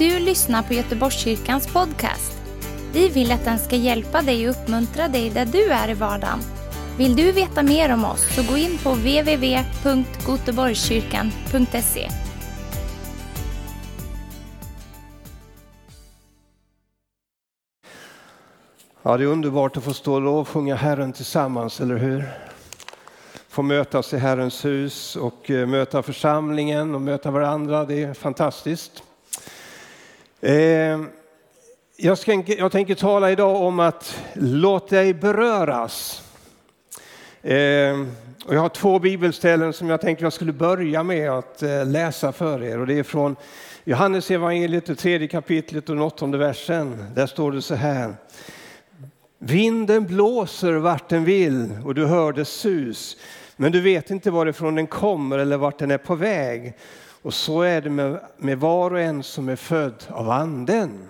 du lyssnar på Göteborgskyrkans podcast. Vi vill att den ska hjälpa dig och uppmuntra dig där du är i vardagen. Vill du veta mer om oss så gå in på www.goteborgskyrkan.se. Ja, det är underbart att få stå och lovsjunga Herren tillsammans, eller hur? Få mötas i Herrens hus och eh, möta församlingen och möta varandra, det är fantastiskt. Ehm, jag, ska, jag tänker tala idag om att låt dig beröras. Ehm, och jag har två bibelställen som jag tänkte jag skulle börja med att eh, läsa för er. Och det är från Johannes evangeliet, det tredje kapitlet och den åttonde versen. Där står det så här. Vinden blåser vart den vill och du hör dess sus, men du vet inte varifrån den kommer eller vart den är på väg. Och så är det med, med var och en som är född av anden.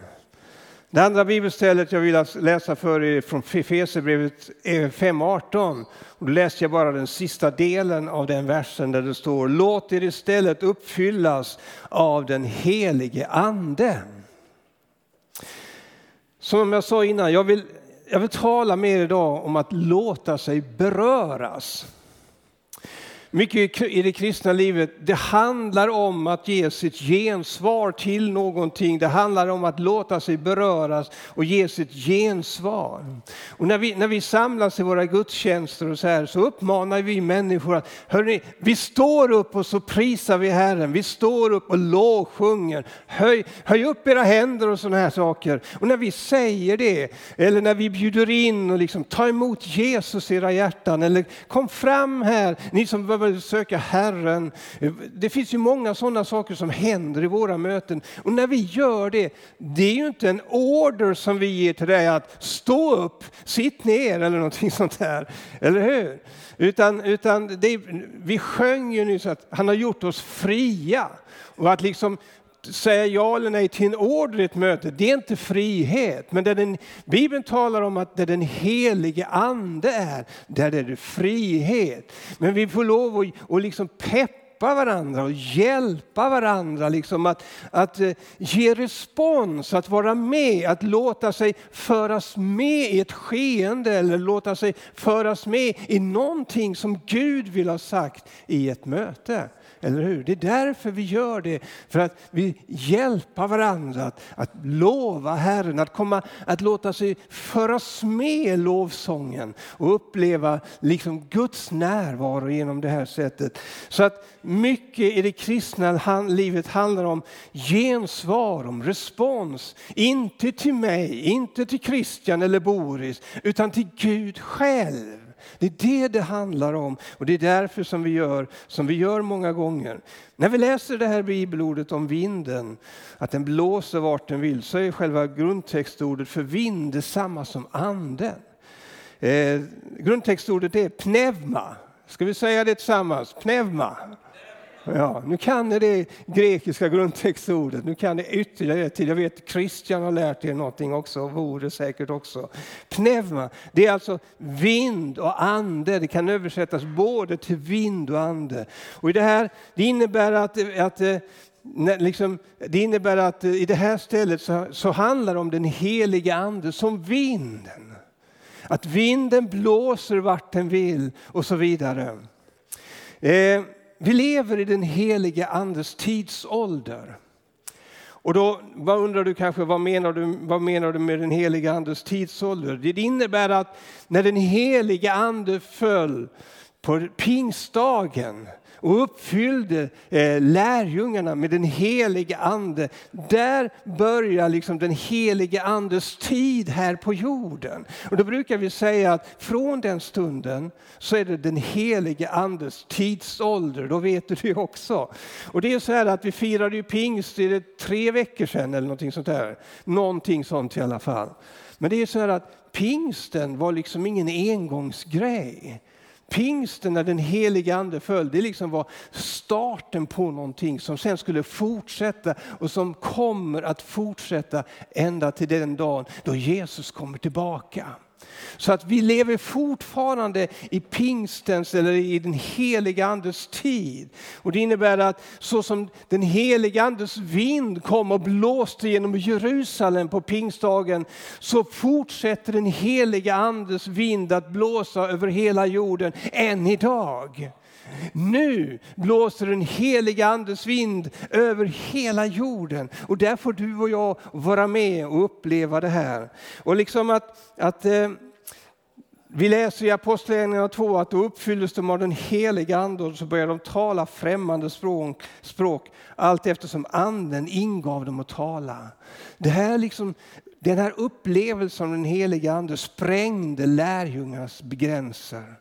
Det andra bibelstället jag vill läsa för er från Fesebrevet eh, 5.18. Då läste jag bara den sista delen av den versen där det står Låt er istället uppfyllas av den helige ande. Som jag sa innan, jag vill jag vill tala med er idag om att låta sig beröras. Mycket i det kristna livet, det handlar om att ge sitt gensvar till någonting. Det handlar om att låta sig beröras och ge sitt gensvar. Och när vi, när vi samlas i våra gudstjänster och så här så uppmanar vi människor att, hörni, vi står upp och så prisar vi Herren. Vi står upp och lovsjunger. Höj, höj upp era händer och sådana här saker. Och när vi säger det, eller när vi bjuder in och liksom, ta emot Jesus i era hjärtan, eller kom fram här, ni som behöver söka Herren. Det finns ju många sådana saker som händer i våra möten. Och när vi gör det, det är ju inte en order som vi ger till dig att stå upp, sitt ner eller någonting sånt där. Eller hur? Utan, utan det, vi sjöng ju nyss att han har gjort oss fria. Och att liksom säga ja eller nej till en order i ett möte, det är inte frihet. Men där den, Bibeln talar om att där den helige ande är, där är det frihet. Men vi får lov att och liksom peppa varandra och hjälpa varandra. Liksom att, att eh, ge respons, att vara med, att låta sig föras med i ett skeende eller låta sig föras med i någonting som Gud vill ha sagt i ett möte. Eller hur? Det är därför vi gör det, för att vi hjälper varandra att, att lova Herren, att, komma, att låta sig föras med i lovsången och uppleva liksom Guds närvaro genom det här sättet. Så att mycket i det kristna livet handlar om gensvar, om respons. Inte till mig, inte till Christian eller Boris, utan till Gud själv. Det är det det handlar om och det är därför som vi gör som vi gör många gånger. När vi läser det här bibelordet om vinden, att den blåser vart den vill, så är själva grundtextordet för vind detsamma som anden. Eh, grundtextordet är pneuma. Ska vi säga det tillsammans? Pneuma. Ja, nu kan ni det grekiska grundtextordet, nu kan ni ytterligare till. Jag vet Christian har lärt er någonting också, och vore säkert också. Pneuma, det är alltså vind och ande. Det kan översättas både till vind och ande. Och i det här, det innebär att, att eh, Liksom, det innebär att eh, i det här stället så, så handlar det om den heliga ande som vinden. Att vinden blåser vart den vill och så vidare. Eh, vi lever i den helige andes tidsålder. Och då vad undrar du kanske, vad menar du, vad menar du med den helige andes tidsålder? Det innebär att när den helige ande föll på pingstdagen och uppfyllde eh, lärjungarna med den helige ande. Där börjar liksom den helige andes tid här på jorden. Och då brukar vi säga att från den stunden så är det den helige andes tidsålder. Då vet du det också. Och det är så här att vi firade ju pingst är det tre veckor sedan eller någonting sånt där. Någonting sånt i alla fall. Men det är så här att pingsten var liksom ingen engångsgrej. Pingsten när den helige ande föll, det liksom var starten på någonting som sen skulle fortsätta och som kommer att fortsätta ända till den dagen då Jesus kommer tillbaka. Så att vi lever fortfarande i pingstens eller i den heliga andes tid. Och det innebär att så som den heliga andes vind kom och blåste genom Jerusalem på pingstdagen så fortsätter den heliga andes vind att blåsa över hela jorden än idag. Nu blåser den heliga andes vind över hela jorden och där får du och jag vara med och uppleva det här. Och liksom att, att eh, vi läser i Apostlagärningarna 2 att då uppfylldes de av den heliga ande och så började de tala främmande språk, språk allt eftersom anden ingav dem att tala. Det här liksom, den här upplevelsen av den heliga ande sprängde lärjungarnas begränser.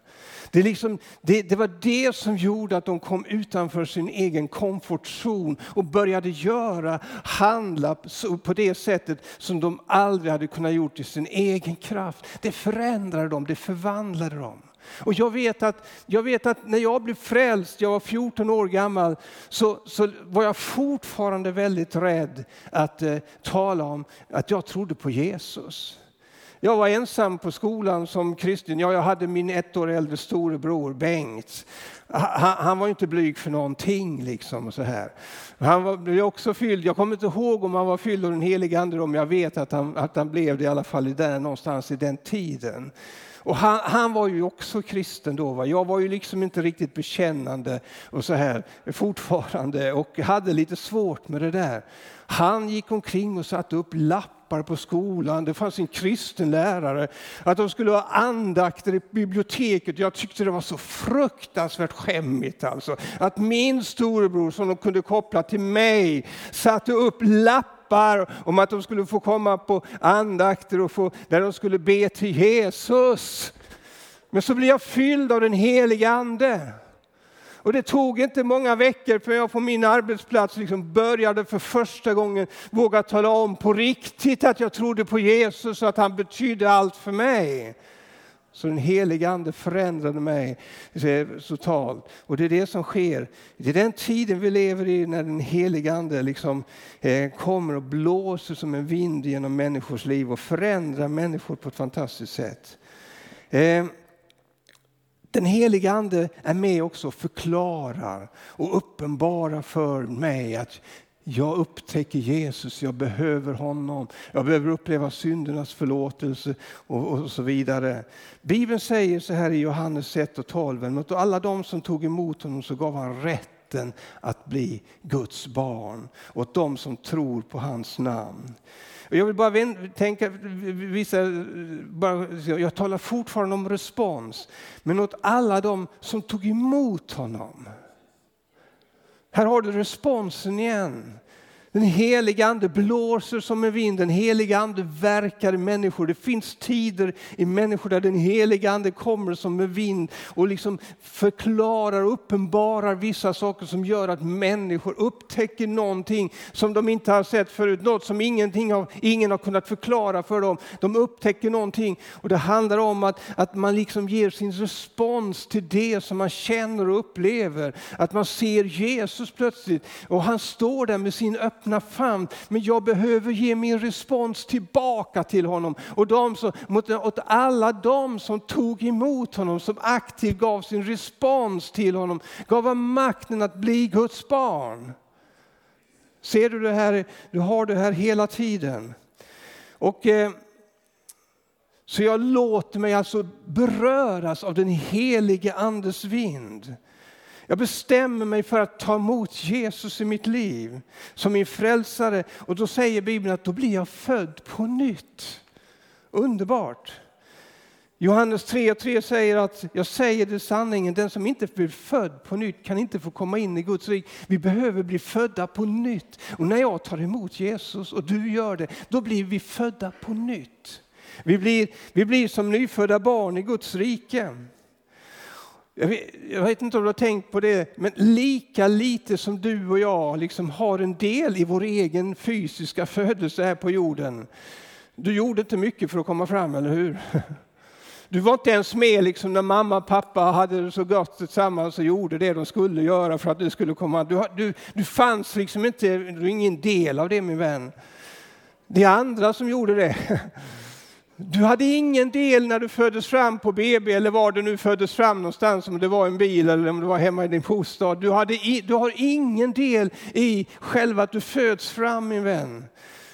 Det, liksom, det, det, var det som gjorde att de kom utanför sin egen komfortzon och började göra, handla på det sättet som de aldrig hade kunnat gjort i sin egen kraft. Det förändrade dem, det förvandlade dem. Och jag vet, att, jag vet att när jag blev frälst, jag var 14 år gammal, så, så var jag fortfarande väldigt rädd att eh, tala om att jag trodde på Jesus. Jag var ensam på skolan som kristen. Ja, jag hade min ett år äldre storebror Bengt. Han, han, var inte blyg för någonting. Liksom och så här. Han var, blev också fylld, jag kommer inte ihåg om han var fylld av den helige Ande, men jag vet att han, att han blev det i alla fall där någonstans i den tiden. Och han, han, var ju också kristen då. Va? Jag var ju liksom inte riktigt bekännande och så här fortfarande och hade lite svårt med det där. Han gick omkring och satte upp lappar på skolan. Det fanns en kristen lärare. Att de skulle ha andakter i biblioteket. Jag tyckte det var så fruktansvärt skämmigt. Alltså. Att min storebror som de kunde koppla till mig satte upp lappar om att de skulle få komma på andakter och få, där de skulle be till Jesus. Men så blev jag fylld av den helige Ande. Och det tog inte många veckor för jag på min arbetsplats liksom började för första gången våga tala om på riktigt att jag trodde på Jesus och att han betydde allt för mig. Så den helige Ande förändrade mig totalt. Och det är det som sker. Det är den tiden vi lever i när den helige Ande liksom, eh, kommer och blåser som en vind genom människors liv och förändrar människor på ett fantastiskt sätt. Eh, den helige Ande är med också och förklarar och uppenbarar för mig att jag upptäcker Jesus, jag behöver honom. Jag behöver uppleva syndernas förlåtelse och, och så vidare. Bibeln säger så här i Johannes 1 och 12. Mot alla de som tog emot honom så gav han rätten att bli Guds barn. Åt de som tror på hans namn. Jag vill bara tänka, visa, bara, jag talar fortfarande om respons, men åt alla de som tog emot honom. Här har du responsen igen. Den heliga ande blåser som en vind, den heliga ande verkar i människor. Det finns tider i människor där den heliga ande kommer som en vind och liksom förklarar och uppenbarar vissa saker som gör att människor upptäcker någonting som de inte har sett förut. Något som ingenting har, ingen har kunnat förklara för dem. De upptäcker någonting och det handlar om att, att man liksom ger sin respons till det som man känner och upplever. Att man ser Jesus plötsligt och han står där med sin öppna öppna famn. Men jag behöver ge min respons tillbaka till honom. Och de som, mot, åt alla de som tog emot honom, som aktivt gav sin respons till honom, gav han makten att bli Guds barn. Ser du det här? Du har det här hela tiden. Och... Eh, så jag låter mig alltså beröras av den helige Andes vind. Jag bestämmer mig för att ta emot Jesus i mitt liv som min frälsare. Och då säger Bibeln att då blir jag född på nytt. Underbart! Johannes 3 och 3 säger att jag säger det sanningen, den som inte blir född på nytt kan inte få komma in i Guds rike. Vi behöver bli födda på nytt. Och när jag tar emot Jesus och du gör det, då blir vi födda på nytt. Vi blir, vi blir som nyfödda barn i Guds rike. Jag vet, jag vet, inte om du har tänkt på det, men lika lite som du och jag liksom har en del i vår egen fysiska födelse här på jorden. Du gjorde inte mycket för att komma fram, eller hur? Du var inte ens med liksom när mamma och pappa hade det så gott tillsammans och gjorde det de skulle göra för att du skulle komma. Du, du, du fanns liksom inte, du är ingen del av det min vän. Det är andra som gjorde det. Du hade ingen del när du föddes fram på BB eller var du nu föddes fram någonstans, om det var en bil eller om det var hemma i din bostad. Du, hade, du har ingen del i själva att du föds fram min vän.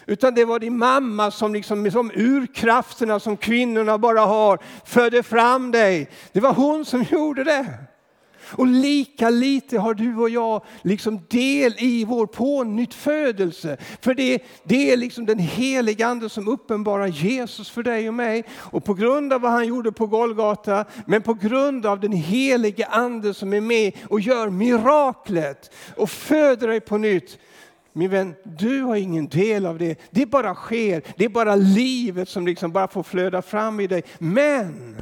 Utan det var din mamma som, liksom, som urkrafterna som kvinnorna bara har födde fram dig. Det var hon som gjorde det. Och lika lite har du och jag liksom del i vår pånyttfödelse. För det, det är liksom den heliga ande som uppenbarar Jesus för dig och mig. Och på grund av vad han gjorde på Golgata, men på grund av den helige ande som är med och gör miraklet och föder dig på nytt. Min vän, du har ingen del av det. Det bara sker. Det är bara livet som liksom bara får flöda fram i dig. Men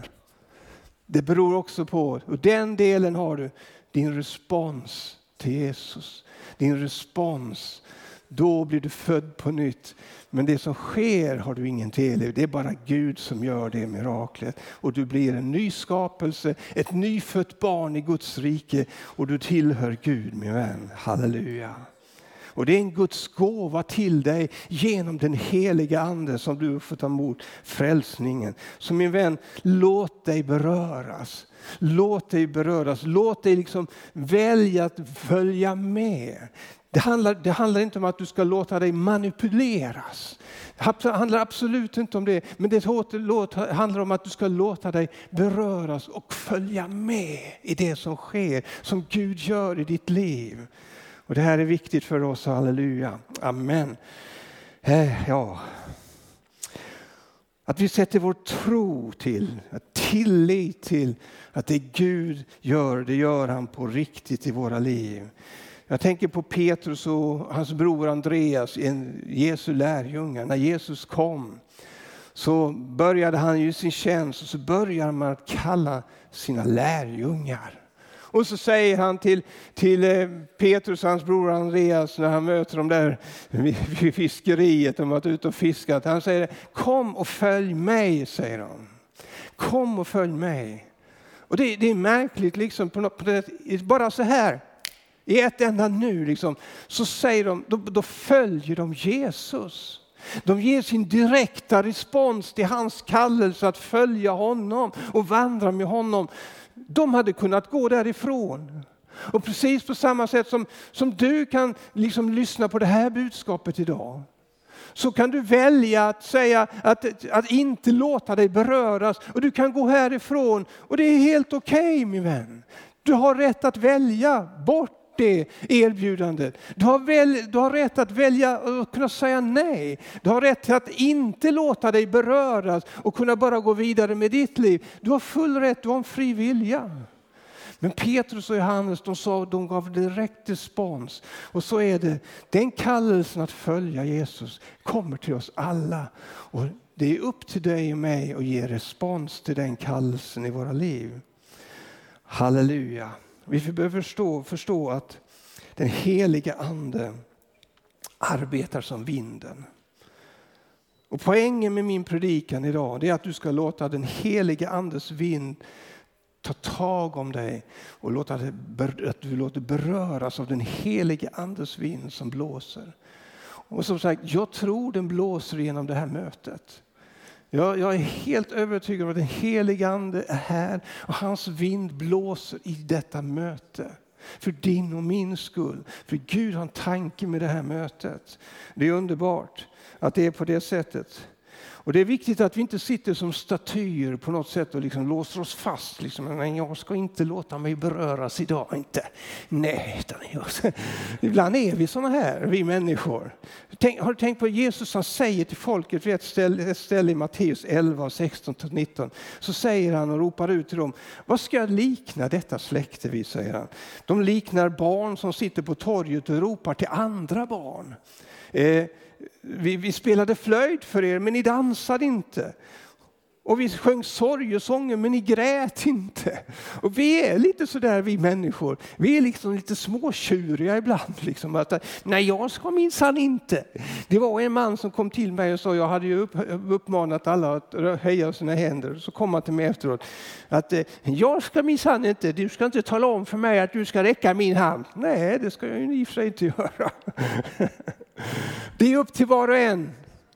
det beror också på, och den delen har du, din respons till Jesus. Din respons. Då blir du född på nytt. Men det som sker har du ingen del i. Det är bara Gud som gör det miraklet. Och du blir en ny skapelse, ett nyfött barn i Guds rike. Och du tillhör Gud min vän. Halleluja. Och det är en Guds gåva till dig genom den heliga ande som du får ta emot frälsningen. Så min vän, låt dig beröras. Låt dig beröras. Låt dig liksom välja att följa med. Det handlar, det handlar inte om att du ska låta dig manipuleras. Det handlar absolut inte om det. Men det handlar om att du ska låta dig beröras och följa med i det som sker, som Gud gör i ditt liv. Och det här är viktigt för oss, halleluja. Amen. Eh, ja. Att vi sätter vår tro till, tillit till att det Gud gör, det gör han på riktigt i våra liv. Jag tänker på Petrus och hans bror Andreas, en Jesu lärjungar. När Jesus kom så började han ju sin tjänst och så började man att kalla sina lärjungar. Och så säger han till, till eh, Petrus, hans bror Andreas, när han möter dem där vid fiskeriet, de har varit ute och fiskat. Han säger kom och följ mig, säger de. Kom och följ mig. Och det, det är märkligt, liksom, på något, på det, bara så här, i ett enda nu, liksom, så säger de, då, då följer de Jesus. De ger sin direkta respons till hans kallelse att följa honom och vandra med honom. De hade kunnat gå därifrån. Och precis på samma sätt som, som du kan liksom lyssna på det här budskapet idag så kan du välja att säga att, att inte låta dig beröras och du kan gå härifrån och det är helt okej okay, min vän. Du har rätt att välja bort det erbjudandet. Du har, väl, du har rätt att välja och kunna säga nej. Du har rätt att inte låta dig beröras och kunna bara gå vidare med ditt liv. Du har full rätt, du har en fri vilja. Men Petrus och Johannes de, sa, de gav direkt respons. Och så är det, den kallelsen att följa Jesus kommer till oss alla. Och det är upp till dig och mig att ge respons till den kallelsen i våra liv. Halleluja. Vi behöver förstå, förstå att den heliga ande arbetar som vinden. Och poängen med min predikan idag är att du ska låta den heliga andes vind ta tag om dig och låta det, att du låter beröras av den helige andes vind som blåser. Och som sagt, jag tror den blåser genom det här mötet. Jag, jag är helt övertygad om att den helige Ande är här och hans vind blåser i detta möte. För din och min skull. För Gud har en tanke med det här mötet. Det är underbart att det är på det sättet. Och Det är viktigt att vi inte sitter som statyer på något sätt och liksom låser oss fast. Liksom, Nej, jag ska inte låta mig beröras idag. Inte. Nej, utan Ibland är vi såna här, vi människor. Tänk, har du tänkt på Jesus han säger till folket vid ett ställe, ett ställe i Matteus 11, 16-19. Så säger han och ropar ut till dem. Vad ska jag likna detta släkte vid? säger han. De liknar barn som sitter på torget och ropar till andra barn. Eh, vi, vi spelade flöjt för er, men ni dansade inte. Och vi sjöng sorgesånger men ni grät inte. Och vi är lite sådär vi människor. Vi är liksom lite småtjuriga ibland. Liksom, att, Nej, jag ska minsann inte. Det var en man som kom till mig och sa, jag hade ju upp, uppmanat alla att höja sina händer. Så kom han till mig efteråt. Att eh, jag ska minsann inte, du ska inte tala om för mig att du ska räcka min hand. Nej, det ska jag ju i och för sig inte göra. Det är upp till var och en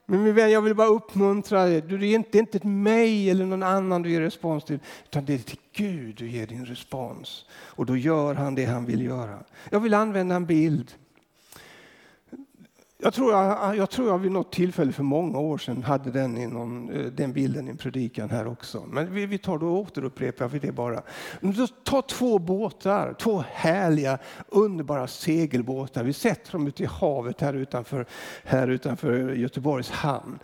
Men min vän, jag vill bara uppmuntra dig. Det är inte, det är inte mig eller någon annan du ger respons till, utan det är till Gud du ger din respons. Och då gör han det han vill göra. Jag vill använda en bild. Jag tror jag, jag tror jag vid något tillfälle för många år sedan hade den, i någon, eh, den bilden i en predikan här också. Men vi, vi tar då återupprepar vi det bara. Ta två båtar, två härliga, underbara segelbåtar. Vi sätter dem ute i havet här utanför, här utanför Göteborgs hamn.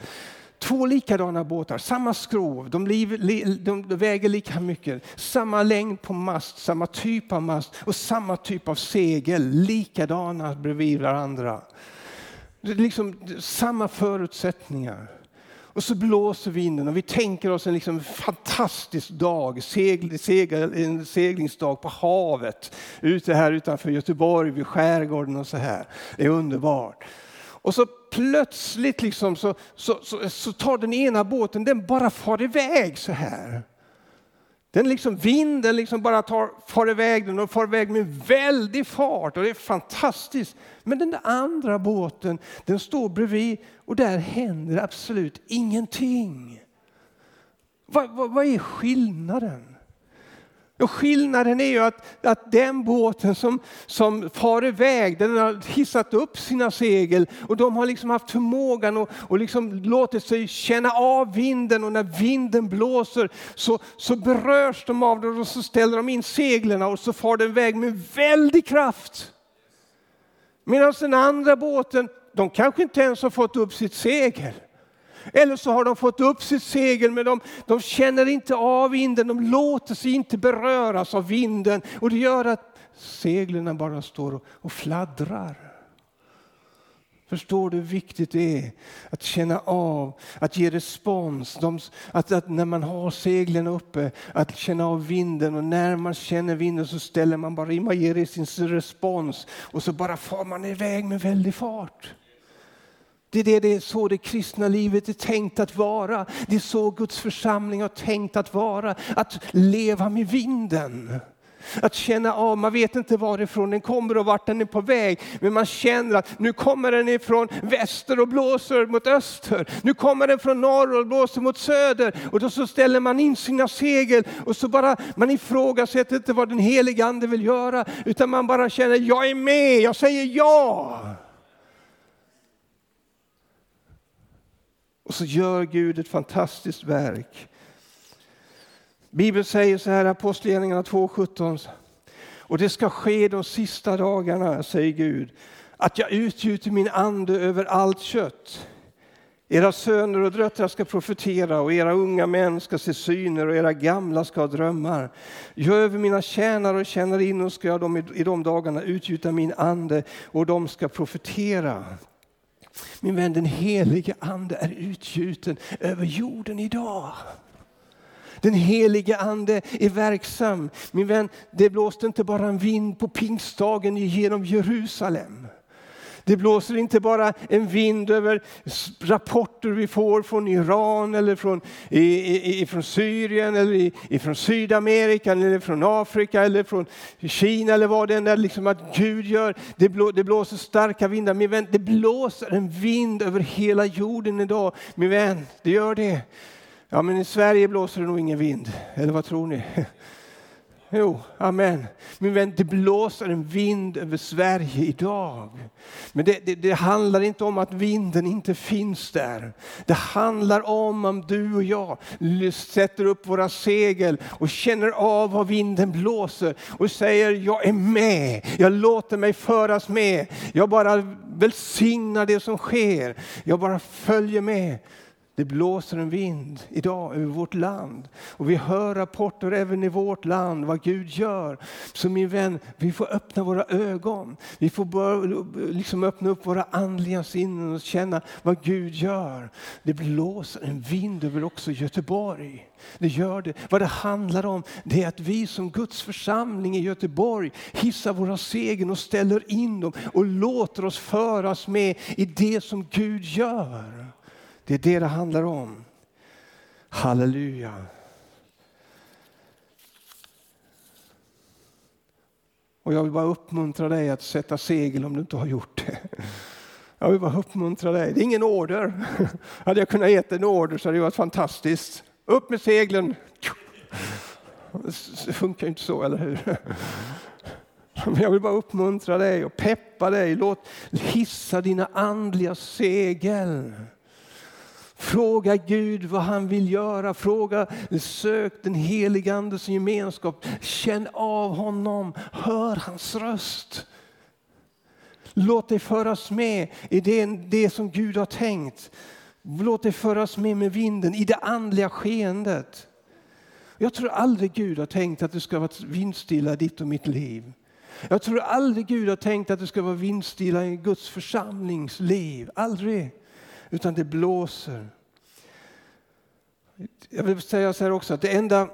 Två likadana båtar, samma skrov, de, liv, de väger lika mycket, samma längd på mast, samma typ av mast och samma typ av segel, likadana bredvid varandra. Det är liksom samma förutsättningar. Och så blåser vinden och vi tänker oss en liksom fantastisk dag, segl, segl, en seglingsdag på havet, ute här utanför Göteborg vid skärgården och så här. Det är underbart. Och så plötsligt liksom så, så, så, så tar den ena båten, den bara far iväg så här. Den liksom, vinden liksom bara tar, far iväg den och far iväg med väldig fart och det är fantastiskt. Men den där andra båten, den står bredvid och där händer absolut ingenting. Vad, vad, vad är skillnaden? Och skillnaden är ju att, att den båten som, som far iväg, den har hissat upp sina segel och de har liksom haft förmågan och, och liksom låtit sig känna av vinden och när vinden blåser så, så berörs de av det och så ställer de in seglen och så far den iväg med väldig kraft. Medan den andra båten, de kanske inte ens har fått upp sitt segel. Eller så har de fått upp sitt segel men de, de känner inte av vinden, de låter sig inte beröras av vinden. Och det gör att seglen bara står och fladdrar. Förstår du hur viktigt det är att känna av, att ge respons. De, att, att, när man har seglen uppe, att känna av vinden och när man känner vinden så ställer man bara in, man ger sin respons och så bara far man iväg med väldig fart. Det är, det, det är så det kristna livet är tänkt att vara. Det är så Guds församling har tänkt att vara. Att leva med vinden. Att känna av, man vet inte varifrån den kommer och vart den är på väg. Men man känner att nu kommer den ifrån väster och blåser mot öster. Nu kommer den från norr och blåser mot söder. Och då så ställer man in sina segel och så bara, man ifrågasätter inte vad den helige ande vill göra. Utan man bara känner, jag är med, jag säger ja. Och så gör Gud ett fantastiskt verk. Bibeln säger så här, Apostlagärningarna 2.17. Och det ska ske de sista dagarna, säger Gud, att jag utgjuter min ande över allt kött. Era söner och döttrar ska profetera och era unga män ska se syner och era gamla ska ha drömmar. Jag över mina tjänare och tjänarinnor ska jag dem i de dagarna utgjuta min ande och de ska profetera. Min vän, den helige ande är utgjuten över jorden idag. Den helige ande är verksam. Min vän, det blåste inte bara en vind på pingstdagen genom Jerusalem. Det blåser inte bara en vind över rapporter vi får från Iran eller från, i, i, från Syrien eller i, från Sydamerika eller från Afrika eller från Kina eller vad det än är liksom att Gud gör. Det, blå, det blåser starka vindar. Min vän, det blåser en vind över hela jorden idag. Min vän, det gör det. Ja, men i Sverige blåser det nog ingen vind. Eller vad tror ni? Jo, amen. Min vän, det blåser en vind över Sverige idag. Men det, det, det, handlar inte om att vinden inte finns där. Det handlar om om du och jag sätter upp våra segel och känner av vad vinden blåser och säger jag är med, jag låter mig föras med. Jag bara välsignar det som sker. Jag bara följer med. Det blåser en vind idag över vårt land och vi hör rapporter även i vårt land vad Gud gör. Så min vän, vi får öppna våra ögon. Vi får börja, liksom öppna upp våra andliga sinnen och känna vad Gud gör. Det blåser en vind över också Göteborg. Det gör det. Vad det handlar om det är att vi som Guds församling i Göteborg hissar våra segel och ställer in dem och låter oss föras med i det som Gud gör. Det är det det handlar om. Halleluja. Och jag vill bara uppmuntra dig att sätta segel om du inte har gjort det. Jag vill bara uppmuntra dig. Det är ingen order. Hade jag kunnat ge en order så hade det varit fantastiskt. Upp med seglen! Det funkar ju inte så, eller hur? Men jag vill bara uppmuntra dig och peppa dig. Låt hissa dina andliga segel. Fråga Gud vad han vill göra. Fråga, sök den helige Andes gemenskap. Känn av honom. Hör hans röst. Låt dig föras med i det, det som Gud har tänkt. Låt dig föras med med vinden i det andliga skeendet. Jag tror aldrig Gud har tänkt att det ska vara vindstilla ditt och mitt liv. Jag tror aldrig Gud har tänkt att det ska vara vindstilla i Guds församlingsliv. Aldrig. Utan det blåser. Jag vill säga så här också att det enda,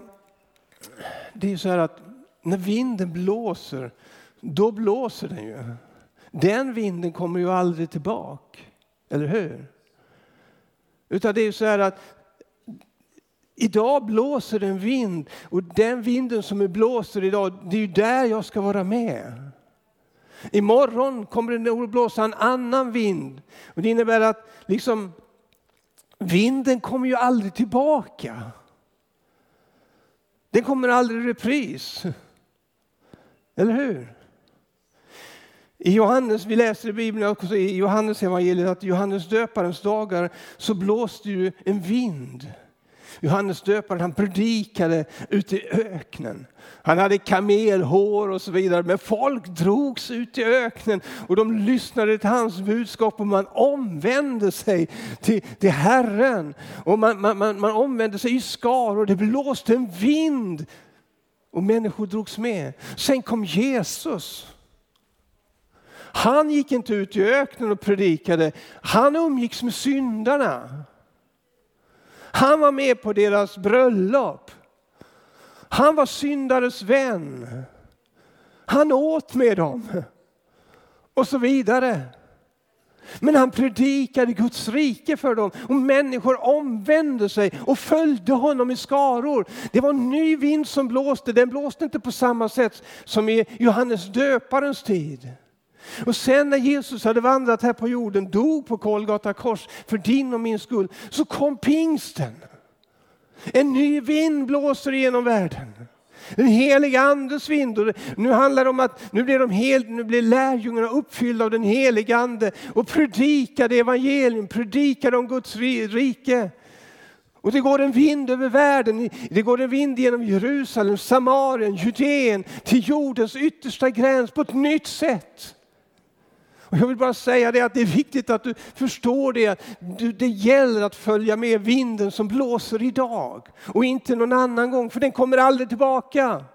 det är så här att när vinden blåser, då blåser den ju. Den vinden kommer ju aldrig tillbaka. Eller hur? Utan det är så här att idag blåser en vind och den vinden som är blåser idag, det är ju där jag ska vara med. Imorgon kommer det att blåsa en annan vind. Och det innebär att liksom, vinden kommer ju aldrig tillbaka. Den kommer aldrig i repris. Eller hur? I Johannes, vi läser i Bibeln också i Johannes evangeliet att Johannes döparens dagar så blåste ju en vind. Johannes döparen han predikade ute i öknen. Han hade kamelhår och så vidare. Men folk drogs ut i öknen och de lyssnade till hans budskap och man omvände sig till, till Herren. Och man, man, man, man omvände sig i skar och det blåste en vind och människor drogs med. Sen kom Jesus. Han gick inte ut i öknen och predikade. Han umgicks med syndarna. Han var med på deras bröllop. Han var syndares vän. Han åt med dem. Och så vidare. Men han predikade Guds rike för dem och människor omvände sig och följde honom i skaror. Det var en ny vind som blåste. Den blåste inte på samma sätt som i Johannes döparens tid. Och sen när Jesus hade vandrat här på jorden, dog på Kolgata kors för din och min skull, så kom pingsten. En ny vind blåser genom världen. Den heliga andes vind. Och nu handlar det om att nu blir, de hel, nu blir lärjungarna uppfyllda av den heliga ande och predikade evangelium, predikade om Guds rike. Och det går en vind över världen, det går en vind genom Jerusalem, Samarien, Judeen till jordens yttersta gräns på ett nytt sätt. Och jag vill bara säga det att det är viktigt att du förstår det. Att det gäller att följa med vinden som blåser idag och inte någon annan gång, för den kommer aldrig tillbaka.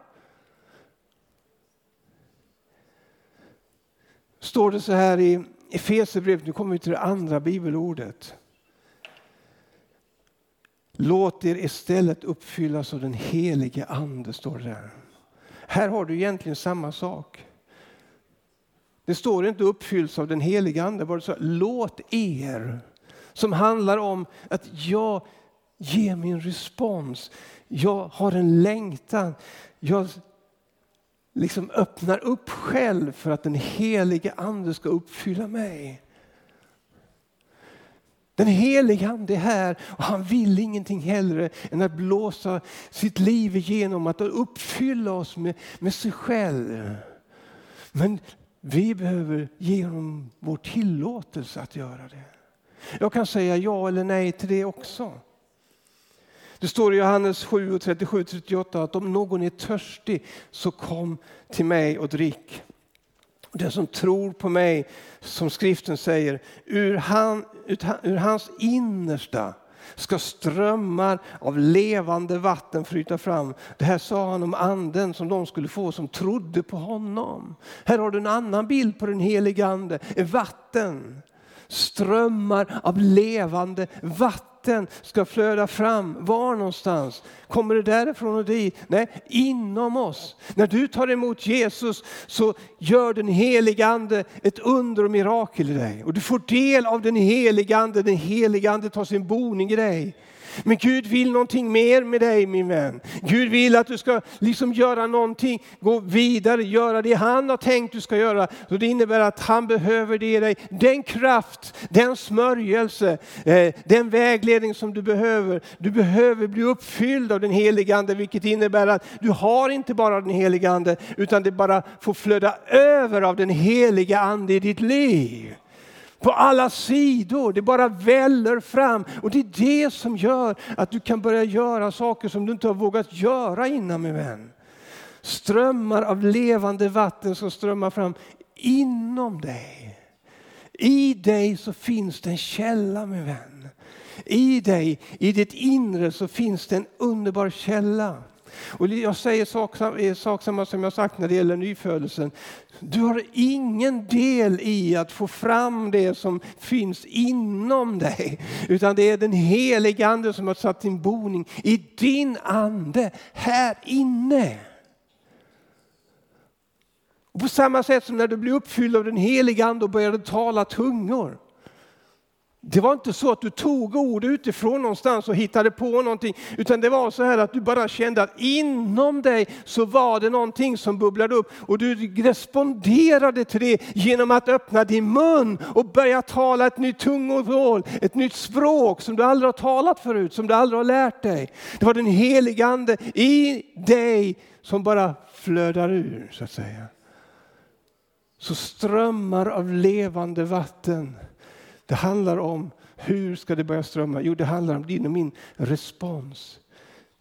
Står det så här i Efesierbrevet, nu kommer vi till det andra bibelordet. Låt er istället uppfyllas av den helige ande, står det där. Här har du egentligen samma sak. Det står inte uppfylls av den heliga ande, bara så låt er. Som handlar om att jag ger min respons. Jag har en längtan. Jag liksom öppnar upp själv för att den helige ande ska uppfylla mig. Den helige ande är här och han vill ingenting hellre än att blåsa sitt liv igenom, att uppfylla oss med, med sig själv. Men vi behöver ge honom vår tillåtelse att göra det. Jag kan säga ja eller nej till det också. Det står i Johannes 7, 37-38 att om någon är törstig så kom till mig och drick. Den som tror på mig, som skriften säger, ur, han, ur hans innersta ska strömmar av levande vatten flyta fram. Det här sa han om anden som de skulle få som trodde på honom. Här har du en annan bild på den helige ande, vatten. Strömmar av levande vatten vatten ska flöda fram. Var någonstans? Kommer det därifrån och dit? Nej, inom oss. När du tar emot Jesus så gör den helige Ande ett under och mirakel i dig. Och du får del av den helige Ande. Den helige Ande tar sin boning i dig. Men Gud vill någonting mer med dig min vän. Gud vill att du ska liksom göra någonting, gå vidare, göra det han har tänkt du ska göra. Så det innebär att han behöver det dig. Den kraft, den smörjelse, eh, den vägledning som du behöver. Du behöver bli uppfylld av den helige Ande vilket innebär att du har inte bara den helige Ande utan det bara får flöda över av den heliga Ande i ditt liv på alla sidor. Det bara väller fram. Och det är det som gör att du kan börja göra saker som du inte har vågat göra innan min vän. Strömmar av levande vatten som strömmar fram inom dig. I dig så finns det en källa min vän. I dig, i ditt inre så finns det en underbar källa. Och jag säger sak, eh, sak som jag sagt när det gäller nyfödelsen. Du har ingen del i att få fram det som finns inom dig. Utan det är den heliga ande som har satt sin boning i din ande här inne. Och på samma sätt som när du blir uppfylld av den heliga ande och började tala tungor. Det var inte så att du tog ord utifrån någonstans och hittade på någonting, utan det var så här att du bara kände att inom dig så var det någonting som bubblade upp och du responderade till det genom att öppna din mun och börja tala ett nytt tungomål, ett nytt språk som du aldrig har talat förut, som du aldrig har lärt dig. Det var den helige Ande i dig som bara flödar ur så att säga. Så strömmar av levande vatten det handlar om hur ska det börja strömma? Jo, det handlar om din och min respons.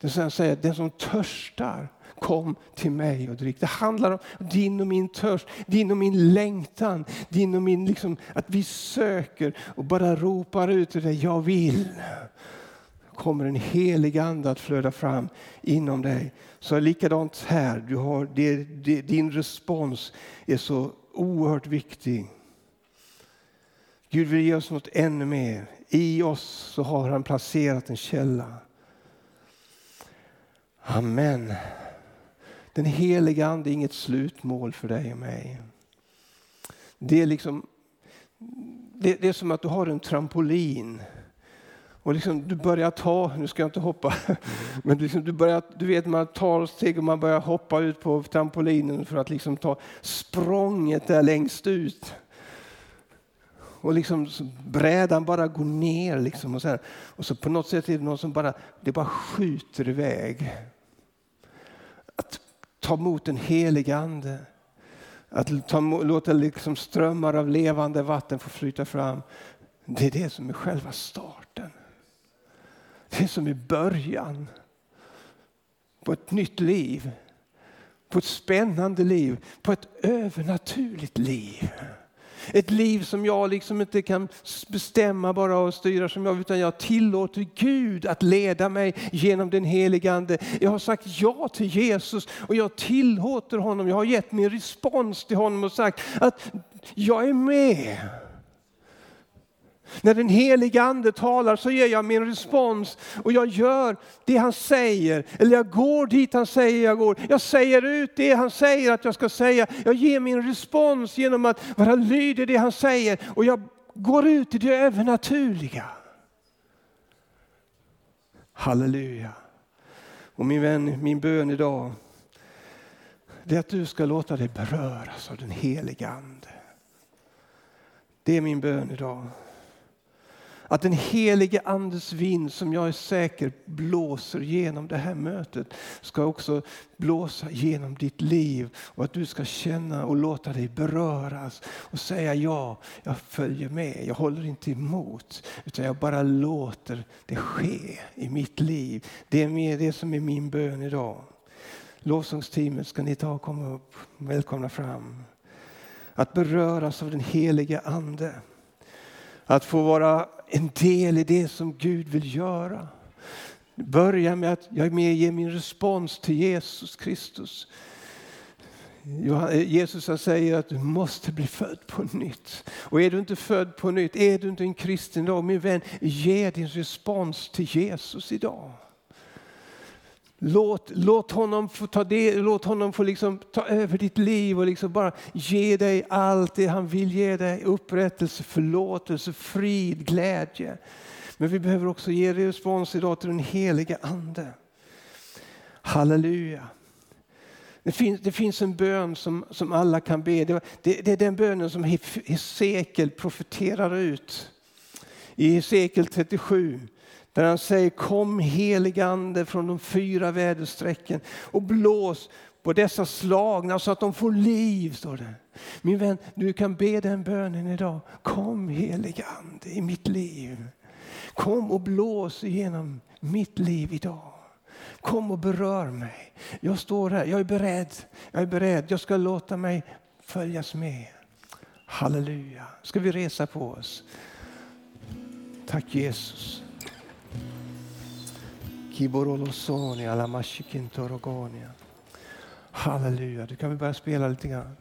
Det som säger, den som törstar, kom till mig och drick. Det handlar om din och min törst, din och min längtan, din och min, liksom, att vi söker och bara ropar ut till dig, jag vill. kommer en helig ande att flöda fram inom dig. Så likadant här, du har, det, det, din respons är så oerhört viktig. Gud vill ge oss något ännu mer. I oss så har han placerat en källa. Amen. Den heliga Ande är inget slutmål för dig och mig. Det är, liksom, det, det är som att du har en trampolin. Och liksom, du börjar ta, nu ska jag inte hoppa, men liksom, du, börjar, du vet man tar steg och man börjar hoppa ut på trampolinen för att liksom ta språnget där längst ut och liksom brädan bara går ner. Liksom och, så här. och så på något sätt är det någon som bara, det bara skjuter iväg. Att ta emot den helige Ande. Att ta, låta liksom strömmar av levande vatten få flyta fram. Det är det som är själva starten. Det är som är början på ett nytt liv. På ett spännande liv, på ett övernaturligt liv. Ett liv som jag liksom inte kan bestämma bara och styra som jag utan jag tillåter Gud att leda mig genom den helige Ande. Jag har sagt ja till Jesus och jag tillåter honom. Jag har gett min respons till honom och sagt att jag är med. När den heliga ande talar så ger jag min respons och jag gör det han säger. Eller jag går dit han säger jag går. Jag säger ut det han säger att jag ska säga. Jag ger min respons genom att vara lydig det han säger och jag går ut i det övernaturliga. Halleluja. Och min vän, min bön idag det är att du ska låta dig beröras av den heliga Ande. Det är min bön idag. Att den helige Andes vind som jag är säker blåser genom det här mötet ska också blåsa genom ditt liv och att du ska känna och låta dig beröras och säga ja, jag följer med, jag håller inte emot utan jag bara låter det ske i mitt liv. Det är det som är min bön idag. Lovsångsteamet ska ni ta och komma upp, välkomna fram. Att beröras av den helige Ande. Att få vara en del i det som Gud vill göra. Börja med att jag är med och ger min respons till Jesus Kristus. Eh, Jesus säger att du måste bli född på nytt. Och är du inte född på nytt, är du inte en kristen idag, min vän, ge din respons till Jesus idag. Låt, låt honom få ta det, låt honom få liksom ta över ditt liv och liksom bara ge dig allt det han vill ge dig. Upprättelse, förlåtelse, frid, glädje. Men vi behöver också ge respons idag till den helige Ande. Halleluja. Det finns, det finns en bön som, som alla kan be. Det, det, det är den bönen som Hesekiel profeterar ut i Hesekiel 37. När han säger kom heligande från de fyra väderstrecken och blås på dessa slagna så att de får liv. Står det. Min vän, du kan be den bönen idag. Kom heligande i mitt liv. Kom och blås igenom mitt liv idag. Kom och berör mig. Jag står här, jag är beredd. Jag är beredd. Jag ska låta mig följas med. Halleluja. Ska vi resa på oss? Tack Jesus. Halleluja. Du kan väl börja spela lite grann.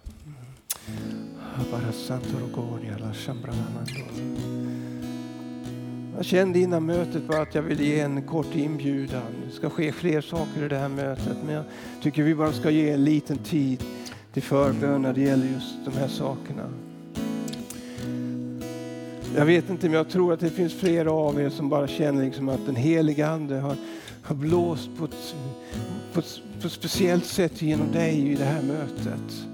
Jag kände innan mötet bara att jag ville ge en kort inbjudan. Det ska ske fler saker i det här mötet men jag tycker vi bara ska ge en liten tid till förbön när det gäller just de här sakerna. Jag vet inte men jag tror att det finns flera av er som bara känner liksom att den heliga Ande har, har blåst på ett, på, ett, på ett speciellt sätt genom dig i det här mötet.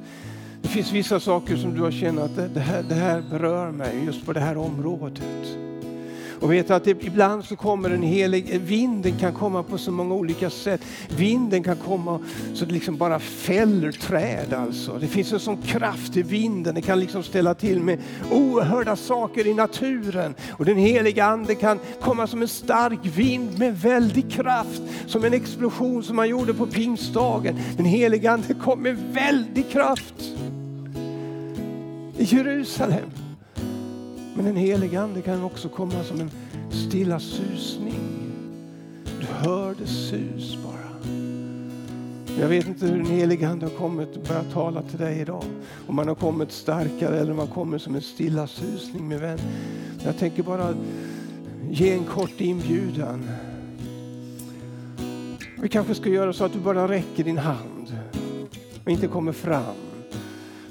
Det finns vissa saker som du har känt att det, här, det här berör mig just på det här området. Och vet att det, ibland så kommer en helig, vinden kan komma på så många olika sätt. Vinden kan komma så det liksom bara fäller träd alltså. Det finns en sån kraft i vinden, det kan liksom ställa till med oerhörda saker i naturen. Och den heliga ande kan komma som en stark vind med väldig kraft, som en explosion som man gjorde på pingstdagen. Den heliga ande kom med väldig kraft i Jerusalem. Men den helige Ande kan också komma som en stilla susning. Du hör det sus bara. Jag vet inte hur den helige Ande har kommit och börjat tala till dig idag. Om man har kommit starkare eller om man kommer som en stilla susning min vän. Jag tänker bara ge en kort inbjudan. Vi kanske ska göra så att du bara räcker din hand och inte kommer fram.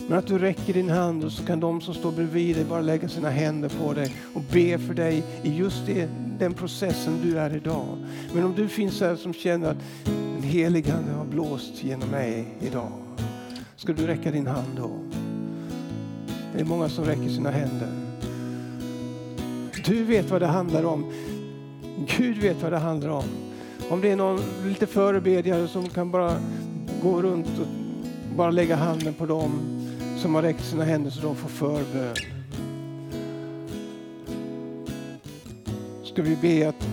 Men att du räcker din hand och så kan de som står bredvid dig bara lägga sina händer på dig och be för dig i just det, den processen du är idag. Men om du finns här som känner att den helige Ande har blåst genom mig idag. Ska du räcka din hand då? Det är många som räcker sina händer. Du vet vad det handlar om. Gud vet vad det handlar om. Om det är någon lite förebedjare som kan bara gå runt och bara lägga handen på dem som har räckt sina händer så de får förbön. Ska vi be att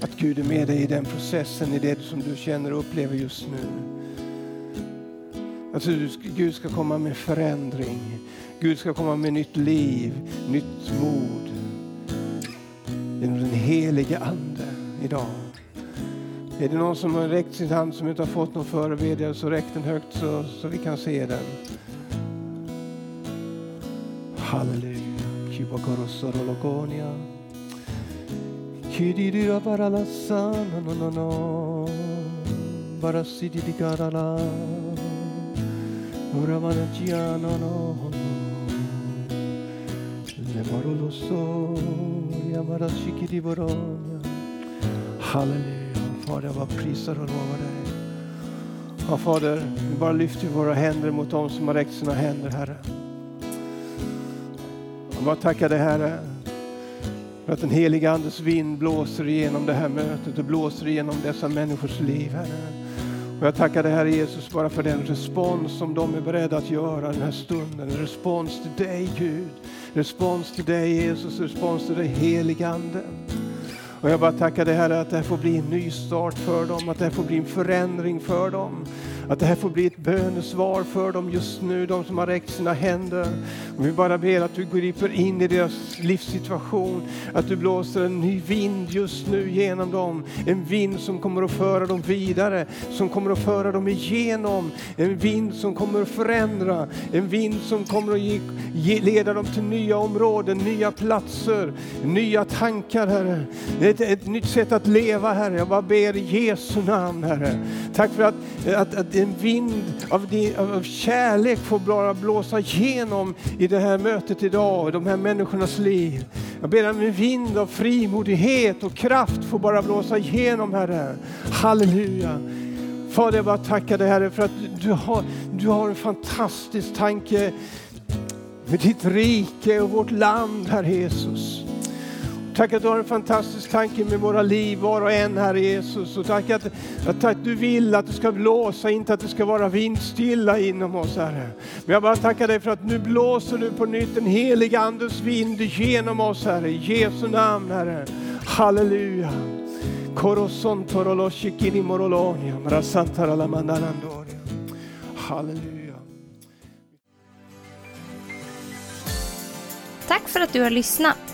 att Gud är med dig i den processen, i det som du känner och upplever just nu. Alltså, att Gud ska komma med förändring. Gud ska komma med nytt liv, nytt mod. Genom den helige Ande idag. Är det någon som har räckt sin hand som inte har fått någon förebedjare så räck den högt så, så vi kan se den. Halleluja. Kibakorosorologonia. Kididira sana no no no Barasididigarala. Uramanagiano no no. Lemaroloso. Yamarashikidiboronia. Halleluja. Fader, jag bara prisar och lovar dig. Ja, Fader, vi bara lyfter våra händer mot dem som har räckt sina händer, Herre. Jag bara tackar dig, Herre, för att den heliga Andes vind blåser igenom det här mötet och blåser igenom dessa människors liv, Herre. Och jag tackar dig, Herre Jesus, bara för den respons som de är beredda att göra den här stunden. En respons till dig, Gud. Respons till dig, Jesus. Respons till dig, heliga Ande. Och jag bara tackar dig Herre att det här får bli en ny start för dem, att det här får bli en förändring för dem. Att det här får bli ett bönesvar för dem just nu, de som har räckt sina händer. Och vi bara ber att du griper in i deras livssituation, att du blåser en ny vind just nu genom dem. En vind som kommer att föra dem vidare, som kommer att föra dem igenom. En vind som kommer att förändra, en vind som kommer att ge, ge, leda dem till nya områden, nya platser, nya tankar Herre. Ett, ett nytt sätt att leva Herre. Jag bara ber i Jesu namn Herre. Tack för att, att, att en vind av, din, av kärlek får bara blåsa igenom i det här mötet idag, i de här människornas liv. Jag ber om en vind av frimodighet och kraft får bara blåsa igenom Herre. Halleluja. Fader, jag bara tackar dig Herre för att du har, du har en fantastisk tanke med ditt rike och vårt land, Herre Jesus. Tack att du har en fantastisk tanke med våra liv, var och en, Herre Jesus. Och tack att, att, att du vill att det ska blåsa, inte att det ska vara vindstilla inom oss, Herre. Men jag bara tackar dig för att nu blåser du på nytt en helig Andes vind genom oss, Herre. I Jesu namn, Herre. Halleluja. Koroson toroloshikini morolonia, mrasantara Halleluja. Tack för att du har lyssnat.